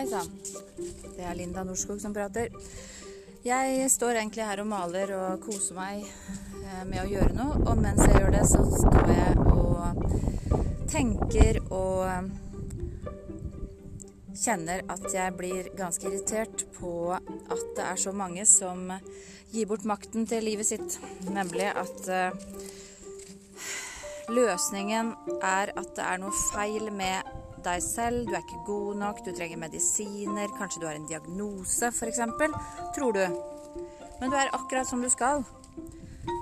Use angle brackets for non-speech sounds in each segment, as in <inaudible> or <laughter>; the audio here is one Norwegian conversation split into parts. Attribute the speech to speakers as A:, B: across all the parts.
A: Hei sann. Det er Linda Norskog som prater. Jeg står egentlig her og maler og koser meg eh, med å gjøre noe. Og mens jeg gjør det, så står jeg og tenker og eh, kjenner at jeg blir ganske irritert på at det er så mange som gir bort makten til livet sitt. Nemlig at uh, løsningen er at det er noe feil med deg selv, du er ikke god nok, du trenger medisiner, kanskje du har en diagnose f.eks. Tror du. Men du er akkurat som du skal.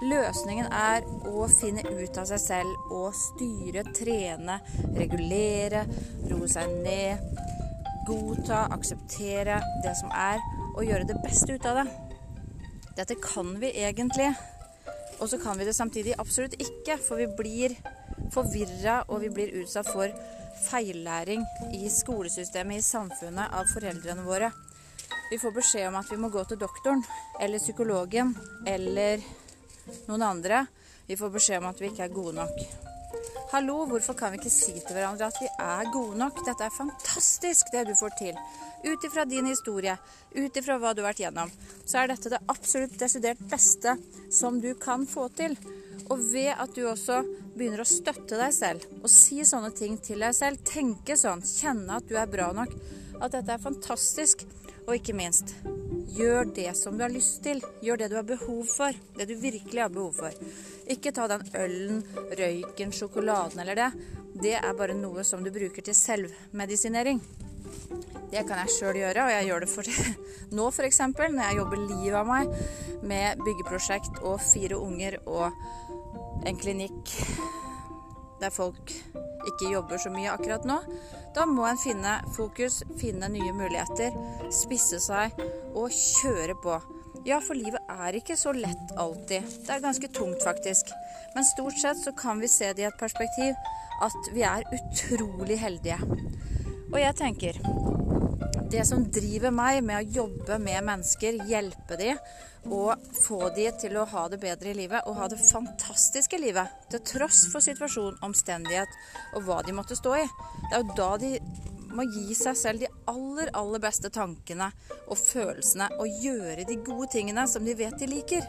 A: Løsningen er å finne ut av seg selv og styre, trene, regulere, roe seg ned. Godta, akseptere det som er, og gjøre det beste ut av det. Dette kan vi egentlig, og så kan vi det samtidig absolutt ikke, for vi blir forvirra og vi blir utsatt for feillæring i skolesystemet, i samfunnet, av foreldrene våre. Vi får beskjed om at vi må gå til doktoren eller psykologen eller noen andre. Vi får beskjed om at vi ikke er gode nok. Hallo, hvorfor kan vi ikke si til hverandre at vi er gode nok? Dette er fantastisk, det du får til. Ut ifra din historie, ut ifra hva du har vært gjennom, så er dette det absolutt desidert beste som du kan få til. Og ved at du også begynner å støtte deg selv og si sånne ting til deg selv, tenke sånn, kjenne at du er bra nok, at dette er fantastisk, og ikke minst gjør det som du har lyst til. Gjør det du har behov for. Det du virkelig har behov for. Ikke ta den ølen, røyken, sjokoladen eller det. Det er bare noe som du bruker til selvmedisinering. Det kan jeg sjøl gjøre, og jeg gjør det for <laughs> nå f.eks. Når jeg jobber livet av meg med byggeprosjekt og fire unger og en klinikk der folk ikke jobber så mye akkurat nå, da må en finne fokus, finne nye muligheter, spisse seg og kjøre på. Ja, for livet er ikke så lett alltid. Det er ganske tungt, faktisk. Men stort sett så kan vi se det i et perspektiv at vi er utrolig heldige. Og jeg tenker det som driver meg med å jobbe med mennesker, hjelpe dem og få dem til å ha det bedre i livet og ha det fantastiske livet, til tross for situasjon, omstendighet og hva de måtte stå i. Det er jo da de må gi seg selv de aller, aller beste tankene og følelsene og gjøre de gode tingene som de vet de liker.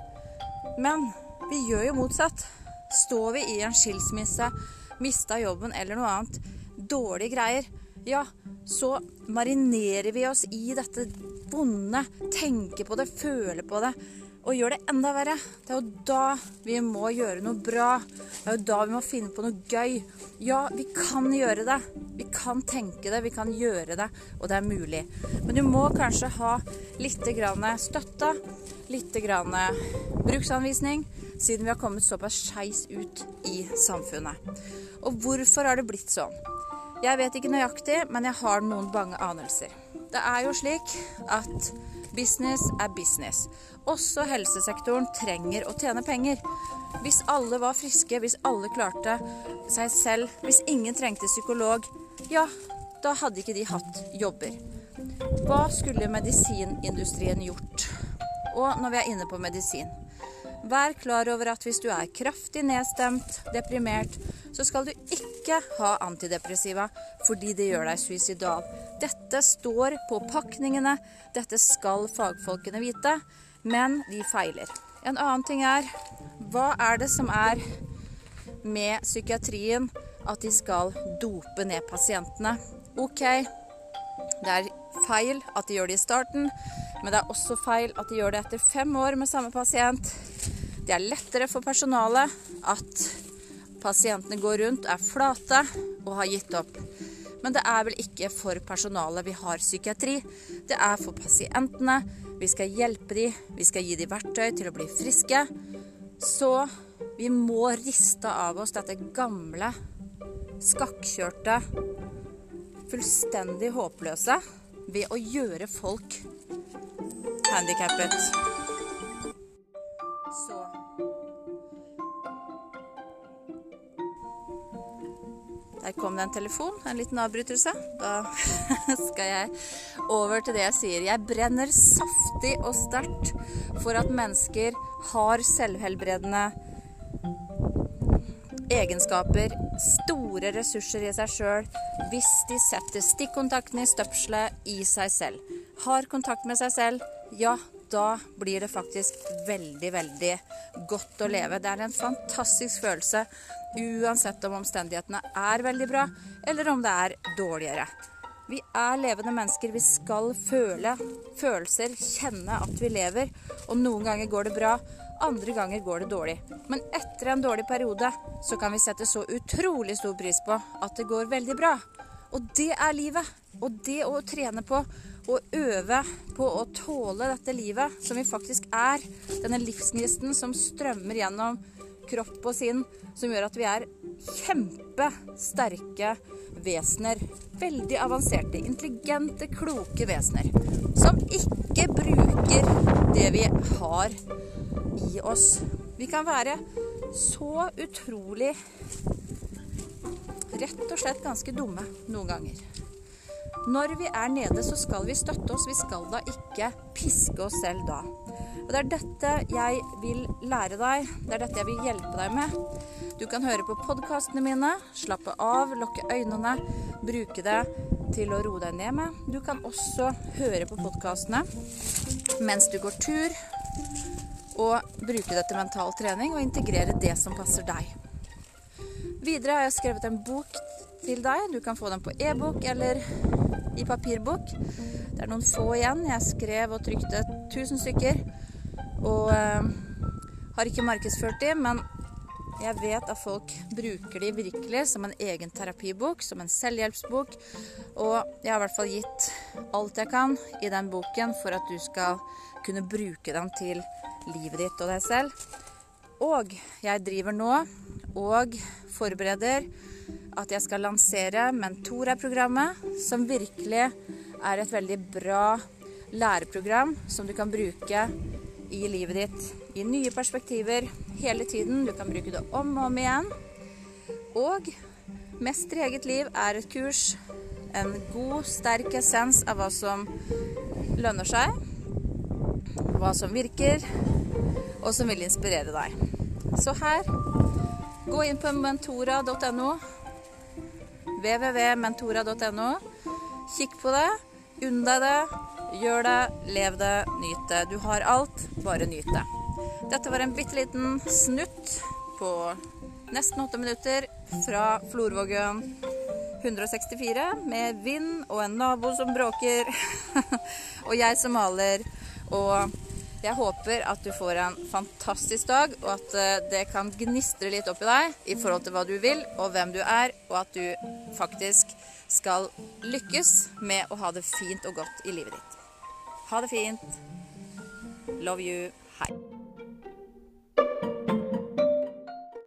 A: Men vi gjør jo motsatt. Står vi i en skilsmisse, mista jobben eller noe annet, dårlige greier, ja, så marinerer vi oss i dette vonde, tenker på det, føler på det, og gjør det enda verre. Det er jo da vi må gjøre noe bra. Det er jo da vi må finne på noe gøy. Ja, vi kan gjøre det. Vi kan tenke det, vi kan gjøre det, og det er mulig. Men du må kanskje ha litt støtte, litt bruksanvisning, siden vi har kommet såpass skeis ut i samfunnet. Og hvorfor har det blitt sånn? Jeg vet ikke nøyaktig, men jeg har noen bange anelser. Det er jo slik at business er business. Også helsesektoren trenger å tjene penger. Hvis alle var friske, hvis alle klarte seg selv, hvis ingen trengte psykolog, ja, da hadde ikke de hatt jobber. Hva skulle medisinindustrien gjort? Og når vi er inne på medisin Vær klar over at hvis du er kraftig nedstemt, deprimert, så skal du ikke ha antidepressiva fordi det gjør deg suicidal. Dette står på pakningene, dette skal fagfolkene vite, men de feiler. En annen ting er hva er det som er med psykiatrien at de skal dope ned pasientene? Ok, det er feil at de gjør det i starten, men det er også feil at de gjør det etter fem år med samme pasient. Det er lettere for personalet at Pasientene går rundt, er flate og har gitt opp. Men det er vel ikke for personalet vi har psykiatri. Det er for pasientene. Vi skal hjelpe dem, vi skal gi dem verktøy til å bli friske. Så vi må riste av oss dette gamle, skakkjørte, fullstendig håpløse ved å gjøre folk handikappet. Der kom det en telefon, en liten avbrytelse. Da <laughs> skal jeg over til det jeg sier. Jeg brenner saftig og sterkt for at mennesker har selvhelbredende egenskaper, store ressurser i seg sjøl, hvis de setter stikkontakten i støpselet i seg selv. Har kontakt med seg selv, ja, da blir det faktisk veldig, veldig godt å leve. Det er en fantastisk følelse uansett om omstendighetene er veldig bra, eller om det er dårligere. Vi er levende mennesker. Vi skal føle følelser, kjenne at vi lever. Og noen ganger går det bra, andre ganger går det dårlig. Men etter en dårlig periode så kan vi sette så utrolig stor pris på at det går veldig bra. Og det er livet. Og det å trene på å øve på å tåle dette livet som vi faktisk er, denne livsgnisten som strømmer gjennom kropp og sinn, som gjør at vi er kjempesterke vesener. Veldig avanserte, intelligente, kloke vesener. Som ikke bruker det vi har i oss. Vi kan være så utrolig rett og slett ganske dumme noen ganger. Når vi er nede, så skal vi støtte oss. Vi skal da ikke piske oss selv da. Og Det er dette jeg vil lære deg. Det er dette jeg vil hjelpe deg med. Du kan høre på podkastene mine, slappe av, lukke øynene, bruke det til å roe deg ned med. Du kan også høre på podkastene mens du går tur, og bruke det til mental trening og integrere det som passer deg. Videre har jeg skrevet en bok til deg. Du kan få den på e-bok eller i papirbok. Det er noen få igjen. Jeg skrev og trykte 1000 stykker. Og eh, har ikke markedsført de, men jeg vet at folk bruker de virkelig som en egen terapibok, som en selvhjelpsbok. Og jeg har i hvert fall gitt alt jeg kan i den boken for at du skal kunne bruke den til livet ditt og deg selv. Og jeg driver nå og forbereder at jeg skal lansere Mentora-programmet, som virkelig er et veldig bra læreprogram som du kan bruke i livet ditt i nye perspektiver hele tiden. Du kan bruke det om og om igjen. Og Mestre eget liv er et kurs, en god, sterk essens av hva som lønner seg, hva som virker, og som vil inspirere deg. Så her, gå inn på mentora.no, www.mentora.no. Kikk på det, unn deg det, Gjør det, lev det, nyt det. Du har alt, bare nyt det. Dette var en bitte liten snutt på nesten åtte minutter fra Florvågen 164 med vind og en nabo som bråker, <laughs> og jeg som maler. Og jeg håper at du får en fantastisk dag, og at eh, det kan gnistre litt opp i deg i forhold til hva du vil og hvem du er, og at du faktisk skal lykkes med å ha det fint og godt i livet ditt. Ha det fint. Love you.